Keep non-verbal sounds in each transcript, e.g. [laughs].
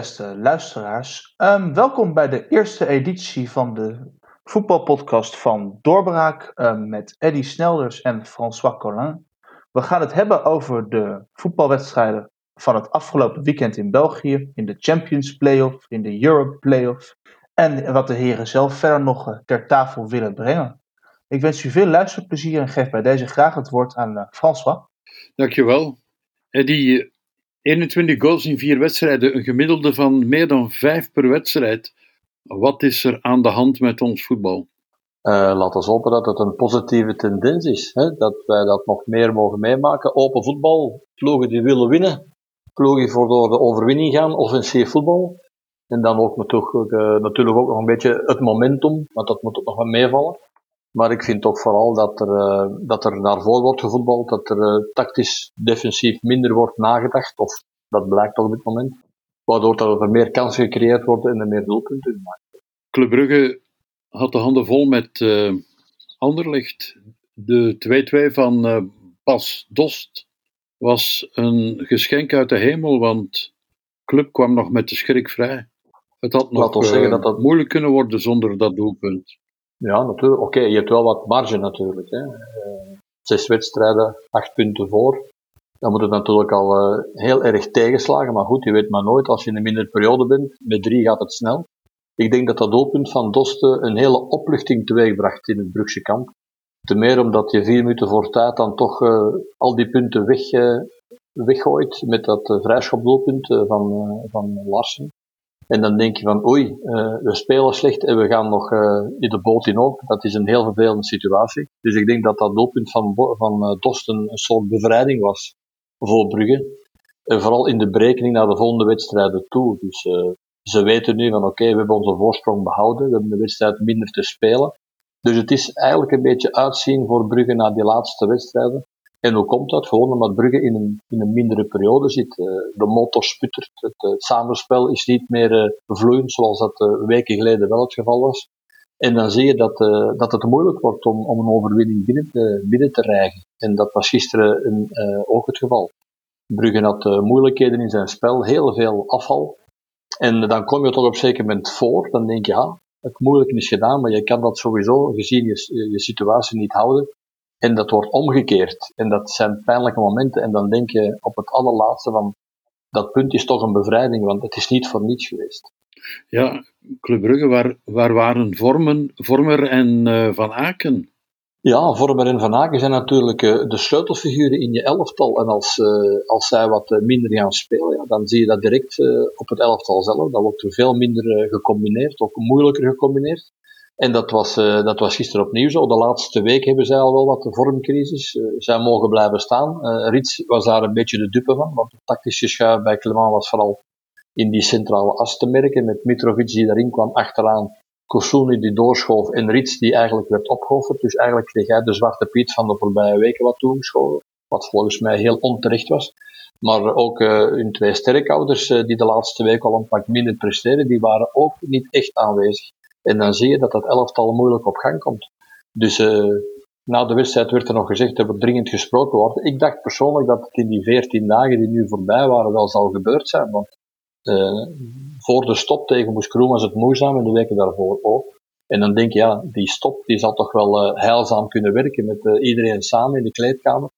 Beste luisteraars. Ehm, welkom bij de eerste editie van de voetbalpodcast van Doorbraak um, met Eddy Snelders en François Collin. We gaan het hebben over de voetbalwedstrijden van het afgelopen weekend in België, in de Champions Playoff, in de Europe Playoff en wat de heren zelf verder nog eh, ter tafel willen brengen. Ik wens u veel luisterplezier en geef bij deze graag het woord aan uh, François. Dankjewel. Eddy, 21 goals in vier wedstrijden, een gemiddelde van meer dan vijf per wedstrijd. Wat is er aan de hand met ons voetbal? Uh, laat ons hopen dat het een positieve tendens is. Hè? Dat wij dat nog meer mogen meemaken. Open voetbal, ploegen die willen winnen. Ploegen die voor de overwinning gaan, offensief voetbal. En dan ook natuurlijk, uh, natuurlijk ook nog een beetje het momentum, want dat moet ook nog wel meevallen. Maar ik vind toch vooral dat er, uh, dat er naar voren wordt gevoetbald, dat er uh, tactisch defensief minder wordt nagedacht, of dat blijkt op dit moment. Waardoor dat er meer kansen gecreëerd worden en er meer doelpunten gemaakt Club Brugge had de handen vol met uh, Anderlecht. De 2-2 van Bas Dost was een geschenk uit de hemel, want Club kwam nog met de schrik vrij. Het had nog zeggen dat dat... moeilijk kunnen worden zonder dat doelpunt. Ja, natuurlijk. Oké, je hebt wel wat marge natuurlijk. Hè. zes wedstrijden, acht punten voor. Dan moet het natuurlijk al heel erg tegenslagen. Maar goed, je weet maar nooit, als je in een mindere periode bent, met drie gaat het snel. Ik denk dat dat doelpunt van Doste een hele opluchting teweegbracht in het Brugse kamp. Ten meer omdat je vier minuten voor tijd dan toch uh, al die punten weg, weggooit met dat vrijschopdoelpunt van, van Larsen. En dan denk je van oei, we spelen slecht en we gaan nog in de boot in op. Dat is een heel vervelende situatie. Dus ik denk dat dat doelpunt van, van Dosten een soort bevrijding was voor Brugge. Vooral in de berekening naar de volgende wedstrijden toe. Dus ze weten nu van oké, we hebben onze voorsprong behouden, we hebben de wedstrijd minder te spelen. Dus het is eigenlijk een beetje uitzien voor Brugge na die laatste wedstrijden. En hoe komt dat? Gewoon omdat Brugge in een, in een mindere periode zit. Uh, de motor sputtert, het, het, samenspel is niet meer uh, vloeiend zoals dat weken geleden wel het geval was. En dan zie je dat, dat het moeilijk wordt om, om een overwinning binnen te, binnen te rijgen. En dat was gisteren een, ook het geval. Brugge had moeilijkheden in zijn spel, heel veel afval. En dan kom je toch op een zeker moment voor. Dan denk je, ja, het moeilijke is gedaan, maar je kan dat sowieso gezien je, je situatie niet houden. En dat wordt omgekeerd. En dat zijn pijnlijke momenten. En dan denk je op het allerlaatste van, dat punt is toch een bevrijding, want het is niet voor niets geweest. Ja, Club Brugge, waar, waar waren Vormen, Vormer en uh, Van Aken? Ja, Vormer en Van Aken zijn natuurlijk uh, de sleutelfiguren in je elftal. En als, uh, als zij wat minder gaan spelen, ja, dan zie je dat direct op het elftal zelf. Dat wordt er veel minder gecombineerd, ook moeilijker gecombineerd. En dat was, dat was gisteren opnieuw zo. De laatste week hebben zij al wel wat de vormcrisis. zij mogen blijven staan. Rits was daar een beetje de dupe van, want het tactische schuif bij Clement was vooral in die centrale as te merken, met Mitrovic die daarin kwam achteraan Kosuni die doorschoof en Rits die eigenlijk werd opgeofferd. Dus eigenlijk kreeg hij de zwarte piet van de voorbije weken wat toegeschoven. Wat volgens mij heel onterecht was. Maar ook uh, hun twee sterkhouders, uh, die de laatste week al een pak minder presteren, die waren ook niet echt aanwezig. En dan zie je dat dat elftal moeilijk op gang komt. Dus uh, na de wedstrijd werd er nog gezegd, er wordt dringend gesproken worden. Ik dacht persoonlijk dat het in die veertien dagen die nu voorbij waren wel zal gebeurd zijn. Want uh, voor de stop tegen Moes was het moeizaam en de weken daarvoor ook. En dan denk je, ja, die stop die zal toch wel uh, heilzaam kunnen werken met iedereen samen in de kleedkamer.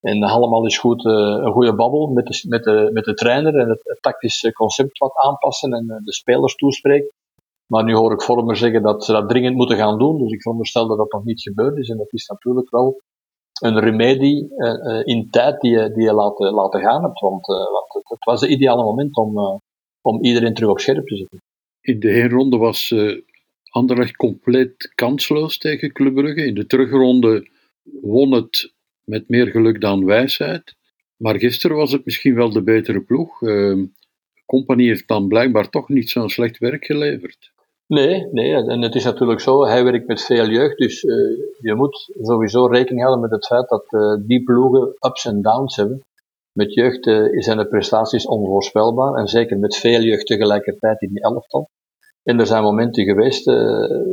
En allemaal is goed een goede babbel met de, met, de, met de trainer en het, het tactische concept wat aanpassen en de spelers toespreken. Maar nu hoor ik Vormer zeggen dat ze dat dringend moeten gaan doen, dus ik veronderstel dat dat nog niet gebeurd is. En dat is natuurlijk wel een remedie uh, in tijd die je, die laten, laten gaan hebt. Want, want het, was het ideale moment om, om iedereen terug op scherp te zetten. In de heenronde was Anderlecht compleet kansloos tegen Club Brugge. In de terugronde won het met meer geluk dan wijsheid. Maar gisteren was het misschien wel de betere ploeg. Compagnie heeft dan blijkbaar toch niet zo'n slecht werk geleverd. Nee, nee, en het is natuurlijk zo, hij werkt met veel jeugd, dus uh, je moet sowieso rekening houden met het feit dat uh, die ploegen ups en downs hebben. Met jeugd uh, zijn de prestaties onvoorspelbaar, en zeker met veel jeugd tegelijkertijd in die elftal. En er zijn momenten geweest,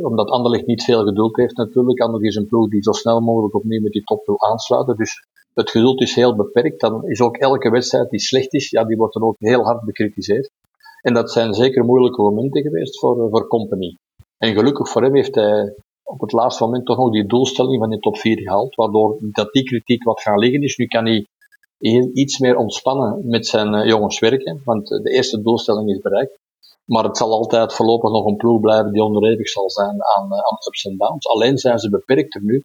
omdat Anderlecht niet veel geduld heeft natuurlijk, Anderlecht is een ploeg die zo snel mogelijk opnieuw met die top wil aansluiten, dus het geduld is heel beperkt. Dan is ook elke wedstrijd die slecht is, ja, die wordt dan ook heel hard bekritiseerd. En dat zijn zeker moeilijke momenten geweest voor, voor Company. En gelukkig voor hem heeft hij op het laatste moment toch nog die doelstelling van de top 4 gehaald, waardoor dat die kritiek wat gaan liggen is. Nu kan hij iets meer ontspannen met zijn uh, jongens werken, want de eerste doelstelling is bereikt. Maar het zal altijd voorlopig nog een ploeg blijven die onderhevig zal zijn aan, aan ups en downs. Alleen zijn ze beperkter nu.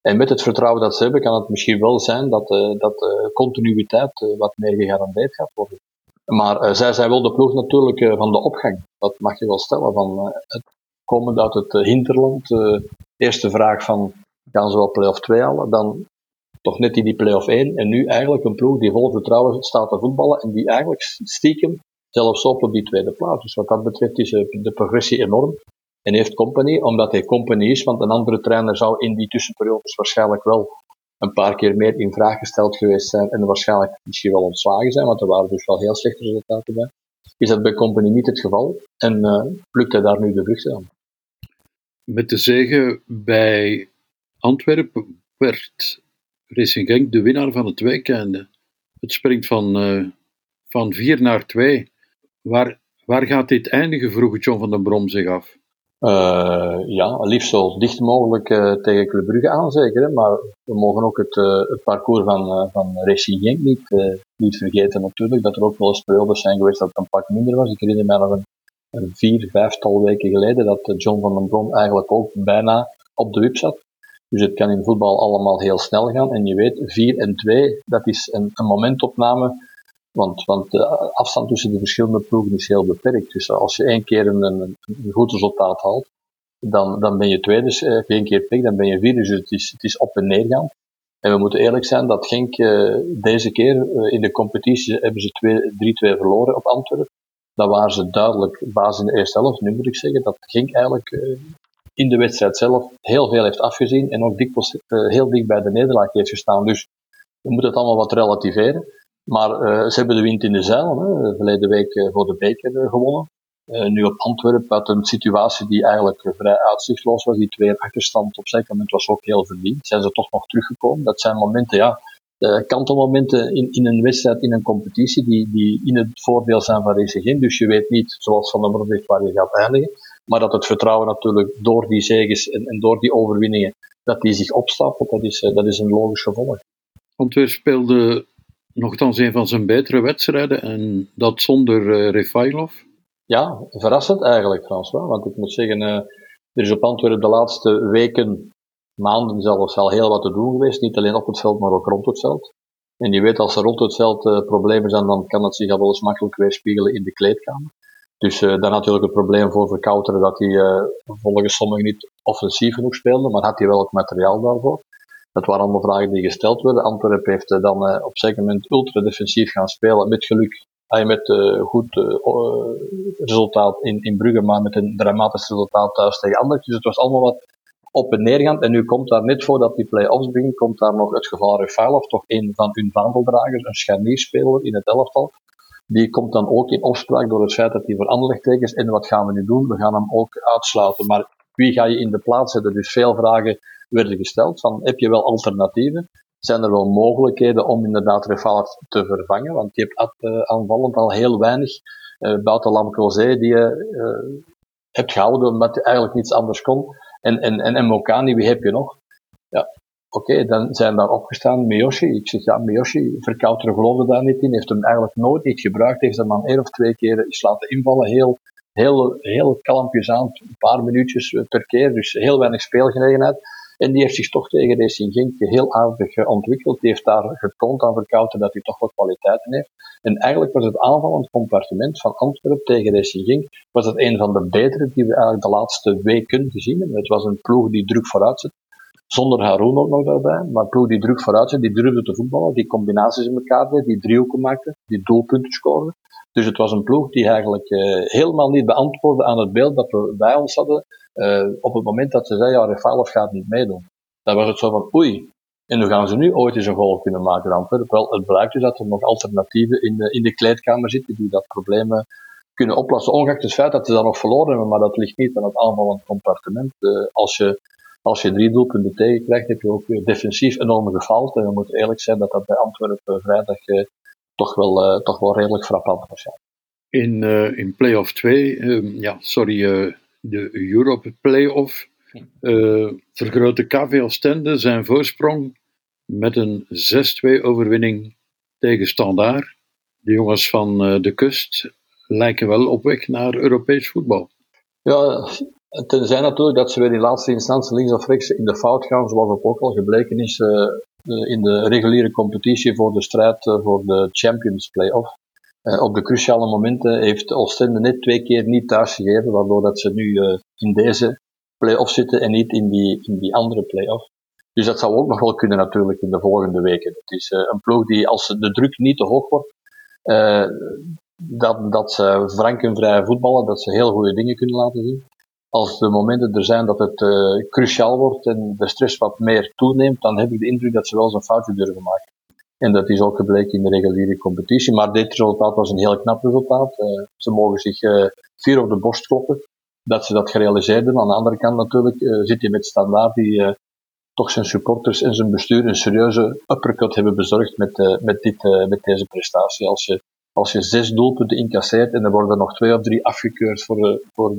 En met het vertrouwen dat ze hebben, kan het misschien wel zijn dat, uh, dat continuïteit wat meer gegarandeerd gaat worden. Maar zij zijn wel de ploeg natuurlijk van de opgang. Dat mag je wel stellen. Van, het komend uit het hinterland. eerste vraag van, gaan ze wel play-off 2 halen? Dan toch net in die play-off 1. En nu eigenlijk een ploeg die vol vertrouwen staat te voetballen en die eigenlijk stiekem zelfs op op die tweede plaats. Dus wat dat betreft is de progressie enorm. En heeft Company, omdat hij Company is, want een andere trainer zou in die tussenperiodes waarschijnlijk wel een paar keer meer in vraag gesteld geweest zijn en waarschijnlijk misschien wel ontslagen zijn, want er waren dus wel heel slechte resultaten bij. Is dat bij Company niet het geval en uh, plukt hij daar nu de vruchten aan. Met de zegen bij Antwerpen werd Racing Genk de winnaar van het weekend. Het springt van, uh, van 4 naar 2. Waar, waar gaat dit eindigen, vroeg John van den Brom zich af. Uh, ja, liefst zo dicht mogelijk uh, tegen Club Brugge aanzekeren, maar we mogen ook het, uh, het parcours van, van Racing Genk niet, niet vergeten natuurlijk, dat er ook wel eens periodes zijn geweest dat het een pak minder was. Ik herinner me nog een, een vier, vijftal weken geleden dat John van den Brom eigenlijk ook bijna op de wip zat. Dus het kan in voetbal allemaal heel snel gaan. En je weet, 4 en 2, dat is een, een momentopname. Want, want de afstand tussen de verschillende ploegen is heel beperkt. Dus als je één keer een, een, goed resultaat haalt, dan, dan ben je tweede. Dus je één keer pik, dan ben je vierde. Dus het is, het is op en neer gaan. En we moeten eerlijk zijn dat Genk uh, deze keer uh, in de competitie hebben ze 3-2 verloren op Antwerpen. Dat waren ze duidelijk basis in de eerste helft. Nu moet ik zeggen dat Genk eigenlijk in de wedstrijd zelf heel veel heeft afgezien en ook dikwijls heel dicht bij de nederlaag heeft gestaan. Dus we moeten het allemaal wat relativeren. Maar uh, ze hebben de wind in de zeil. Verleden week uh, voor de beker gewonnen. Uh, nu op Antwerpen had een situatie die eigenlijk vrij uitzichtloos was. Die twee achterstand op zeker moment was ook heel verdiend. Zijn ze toch nog teruggekomen? Dat zijn momenten, ja, kantelmomenten in, in een wedstrijd, in een competitie, die, die in het voordeel zijn van Racing Dus je weet niet, zoals Van der Mor waar je gaat eindigen. Maar dat het vertrouwen natuurlijk door die zegens en, en door die overwinningen, dat die zich opstapelt, dat is, dat is een logisch gevolg. Antwerpen speelde nogthans een van zijn betere wedstrijden en dat zonder uh, Refailov. Ja, verrassend eigenlijk, François. Want ik moet zeggen, uh, er is op Antwerpen de laatste weken, maanden zelfs al heel wat te doen geweest. Niet alleen op het veld, maar ook rond het veld. En je weet, als er rond het veld uh, problemen zijn, dan kan het zich al wel eens makkelijk weerspiegelen in de kleedkamer. Dus uh, dan natuurlijk het probleem voor Verkouteren dat hij volgens sommigen niet offensief genoeg speelde, maar had hij wel het materiaal daarvoor. Dat waren allemaal vragen die gesteld werden. Antwerpen heeft uh, dan op een zeker moment ultra defensief gaan spelen, met geluk. Hij met goed resultaat in, in Brugge, maar met een dramatisch resultaat thuis tegen Anderlecht. Dus het was allemaal wat op en neergaand. En nu komt daar net voordat die play-offs beginnen, komt daar nog het geval of toch een van hun vaandeldragers, een scharnierspeler in het elftal die komt dan ook in opspraak door het feit dat hij voor Anderlecht tekens. En wat gaan we nu doen? We gaan hem ook uitsluiten. Maar wie ga je in de plaats zetten? Dus veel vragen werden gesteld. Van, heb je wel alternatieven? Zijn er wel mogelijkheden om inderdaad Refalat te vervangen? Want je hebt uh, aanvallend al heel weinig. Uh, buiten die je uh, hebt gehouden omdat hij eigenlijk niets anders kon. En, en, en Mokani, wie heb je nog? Ja, Oké, dan zijn daar opgestaan Miyoshi. Ik zeg, ja, Miyoshi, Verkouter geloofde daar niet in, heeft hem eigenlijk nooit niet gebruikt, heeft hem maar één of twee keer is laten invallen, heel, heel, heel kalmpjes aan, een paar minuutjes per keer, dus heel weinig speelgelegenheid. En die heeft zich toch tegen Racing Genk heel aardig ontwikkeld. Die heeft daar getoond aan Verkouter dat hij toch wat kwaliteiten heeft. En eigenlijk was het aanvallend compartiment van Antwerpen tegen Racing Genk was het een van de betere die we eigenlijk de laatste weken gezien hebben. Het was een ploeg die druk vooruit zit. Zonder Haroon ook nog daarbij. Maar ploeg die druk vooruit zit, die durfde te voetballen, die combinaties in elkaar deed, die driehoeken maakte, die doelpunten scoorde. Dus het was een ploeg die eigenlijk uh, helemaal niet beantwoordde aan het beeld dat we bij ons hadden op het moment dat ze zeiden, ja, Refalov gaat niet meedoen. Dan was het zo van, oei, en hoe gaan ze nu ooit eens een goal kunnen maken Antwerpen? Wel, het blijkt dus dat er nog alternatieven in de, in de kleedkamer zitten die dat probleem eh, kunnen oplossen. Ongeacht het feit dat ze dan nog verloren hebben, maar dat ligt niet aan het aanvallend compartiment. Uh, als je als je drie doelpunten tegen krijgt, heb je ook weer defensief enorm gefaald. En we moeten eerlijk zijn dat dat bij Antwerpen vrijdag eh, toch, wel, toch wel redelijk frappant was. Ja. in, in play-off 2, uh, ja, sorry, de Europe play-off, vergrootte KV Ostende zijn voorsprong met een 6-2 overwinning tegen Standaard. De jongens van de kust lijken wel op weg naar Europees voetbal. Ja, tenzij natuurlijk dat ze weer in laatste instantie links of rechts in de fout gaan, zoals ook al gebleken is in de reguliere competitie voor de strijd voor de Champions Play-off. Uh, op de cruciale momenten heeft Oostende net twee keer niet thuisgegeven, waardoor dat ze nu uh, in deze play-off zitten en niet in die, in die andere play-off. Dus dat zou ook nog wel kunnen natuurlijk in de volgende weken. Het is uh, een ploeg die, als de druk niet te hoog wordt, dat, dat ze frank en vrij voetballen, dat ze heel goede dingen kunnen laten zien. Als de momenten er zijn dat het cruciaal wordt en de stress wat meer toeneemt, dan heb ik de indruk dat ze wel eens een foutje durven maken. En dat is ook gebleken in de reguliere competitie. Maar dit resultaat was een heel knap resultaat. Uh, ze mogen zich uh, vier op de borst kloppen dat ze dat gerealiseerd hebben. Aan de andere kant natuurlijk uh, zit je met Standaard die toch zijn supporters en zijn bestuur een serieuze uppercut hebben bezorgd met, met, dit, met deze prestatie. Als je, als je zes doelpunten incasseert en er worden nog twee of drie afgekeurd voor, voor,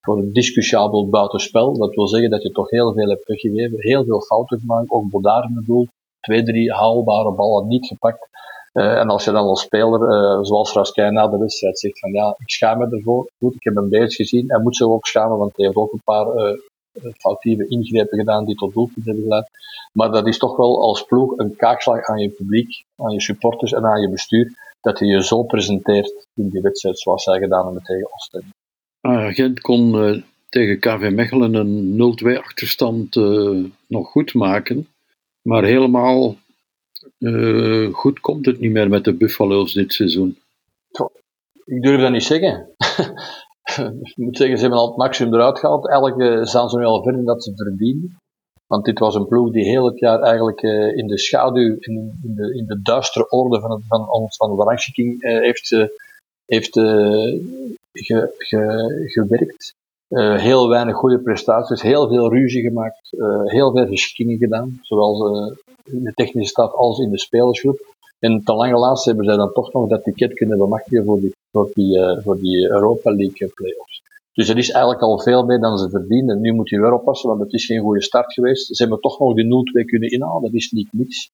voor een discussiabel buitenspel, dat wil zeggen dat je toch heel veel hebt weggegeven, heel veel fouten gemaakt, ook Bodaar in doel twee, drie haalbare ballen niet gepakt. Uh, en als je dan als speler, uh, zoals Raskin na de wedstrijd zegt van ja, ik schaam me ervoor. Goed, ik heb hem beter gezien. Hij moet zich ook schamen, want hij heeft ook een paar uh, foutieve ingrepen gedaan die tot doelpunt hebben geleid. Maar dat is toch wel als ploeg een kaakslag aan je publiek, aan je supporters en aan je bestuur, dat je je zo presenteert in die wedstrijd zoals zij gedaan hebben tegen Oostende. Ah, Gent kon tegen KV Mechelen een 0-2 achterstand nog goed maken. Maar helemaal uh, goed komt het niet meer met de Buffalo's dit seizoen. Ik durf dat niet zeggen. [laughs] ik moet zeggen, ze hebben al het maximum eruit gehaald. Elke staan ze nu al verder dat ze verdienen. Want dit was een ploeg die heel het jaar eigenlijk uh, in de schaduw, in, in, de, in de duistere orde van, het, van, ons, van de rangschikking uh, heeft, heeft ge, ge, gewerkt. Uh, heel weinig goede prestaties, heel veel ruzie gemaakt, uh, heel veel geschikkingen gedaan, zowel uh, in de technische staf als in de spelersgroep. En ten lange laatste hebben zij dan toch nog dat ticket kunnen bemachtigen voor die, voor die, Europa League playoffs. Dus er is eigenlijk al veel meer dan ze verdienen. Nu moet je weer oppassen, want het is geen goede start geweest. Ze hebben toch nog die 0-2 kunnen inhalen, dat is niet niks.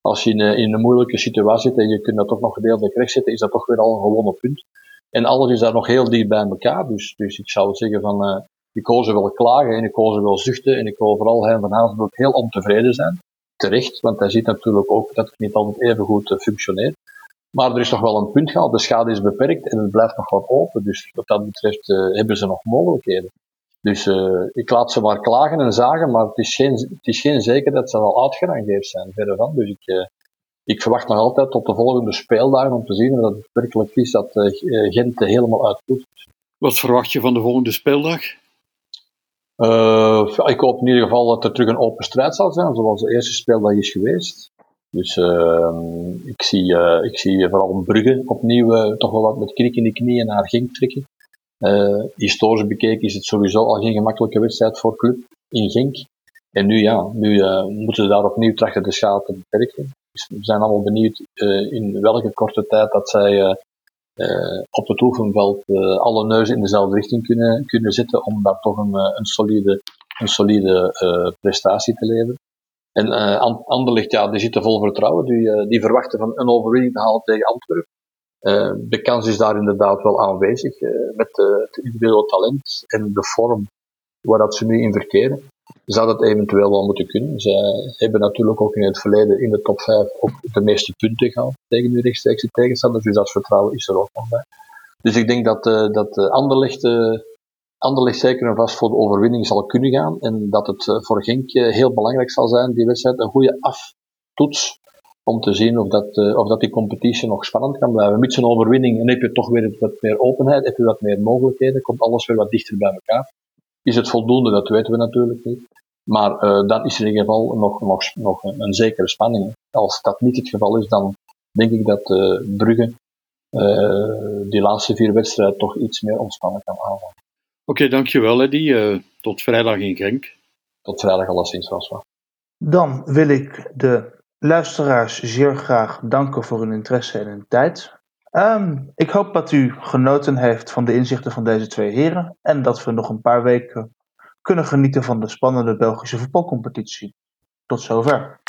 Als je in, in een moeilijke situatie zit en je kunt dat toch nog gedeeltelijk rechtzetten, is dat toch weer al een gewonnen punt. En alles is daar nog heel dicht bij elkaar. Dus, dus ik zou zeggen van, uh, ik wil ze wel klagen en ik wil ze wel zuchten en ik wil vooral Hein van Hazenbroek heel ontevreden zijn. Terecht, want hij ziet natuurlijk ook dat het niet altijd even goed uh, functioneert. Maar er is nog wel een punt gehaald, de schade is beperkt en het blijft nog wat open. Dus wat dat betreft uh, hebben ze nog mogelijkheden. Dus ik laat ze maar klagen en zagen, maar het is geen, het is geen zeker dat ze al uitgerangeerd zijn, verder van. Dus ik, ik verwacht nog altijd tot de volgende speeldagen om te zien dat het werkelijk is dat uh, Gent helemaal uitvoert. Wat verwacht je van de volgende speeldag? Uh, ik hoop in ieder geval dat er terug een open strijd zal zijn, zoals de eerste speeldag is geweest. Dus uh, ik, zie, uh, ik zie vooral Brugge opnieuw toch wel wat met knik in de knieën naar Genk trekken. historisch bekeken is het sowieso al geen gemakkelijke wedstrijd voor club in Genk. En nu ja, nu moeten ze daar opnieuw trachten de schade te beperken. Dus we zijn allemaal benieuwd uh, in welke korte tijd dat zij uh, uh, op het oefenveld alle neuzen in dezelfde richting kunnen, kunnen zetten om daar toch een, een solide, een solide prestatie te leveren. En uh, ja, die zitten vol vertrouwen. Die, die verwachten van een overwinning te halen tegen Antwerpen. de kans is daar inderdaad wel aanwezig met het individuele talent en de vorm waar dat ze nu in verkeren zou dat eventueel wel moeten kunnen. Ze hebben natuurlijk ook in het verleden in de top 5 ook de meeste punten gehad tegen de rechtstreekse tegenstanders, dus dat vertrouwen is er ook nog bij. Dus ik denk dat, uh, dat uh, Anderlecht, uh, Anderlecht zeker en vast voor de overwinning zal kunnen gaan en dat het voor Genk heel belangrijk zal zijn, die wedstrijd, een goede aftoets om te zien of dat, of dat die competitie nog spannend kan blijven. Met zo'n overwinning dan heb je toch weer wat meer openheid, heb je wat meer mogelijkheden, komt alles weer wat dichter bij elkaar. Is het voldoende? Dat weten we natuurlijk niet. Maar uh, dan is er in ieder geval nog, nog, nog een, een, zekere spanning. Als dat niet het geval is, dan denk ik dat uh, Brugge uh, die laatste vier wedstrijden toch iets meer ontspannen kan aanvallen. Oké, okay, dankjewel Eddie. tot vrijdag in Genk. Tot vrijdag alleszins, wel. Dan wil ik de luisteraars zeer graag danken voor hun interesse en hun tijd. Ehm, ik hoop dat u genoten heeft van de inzichten van deze twee heren en dat we nog een paar weken kunnen genieten van de spannende Belgische voetbalcompetitie. Tot zover.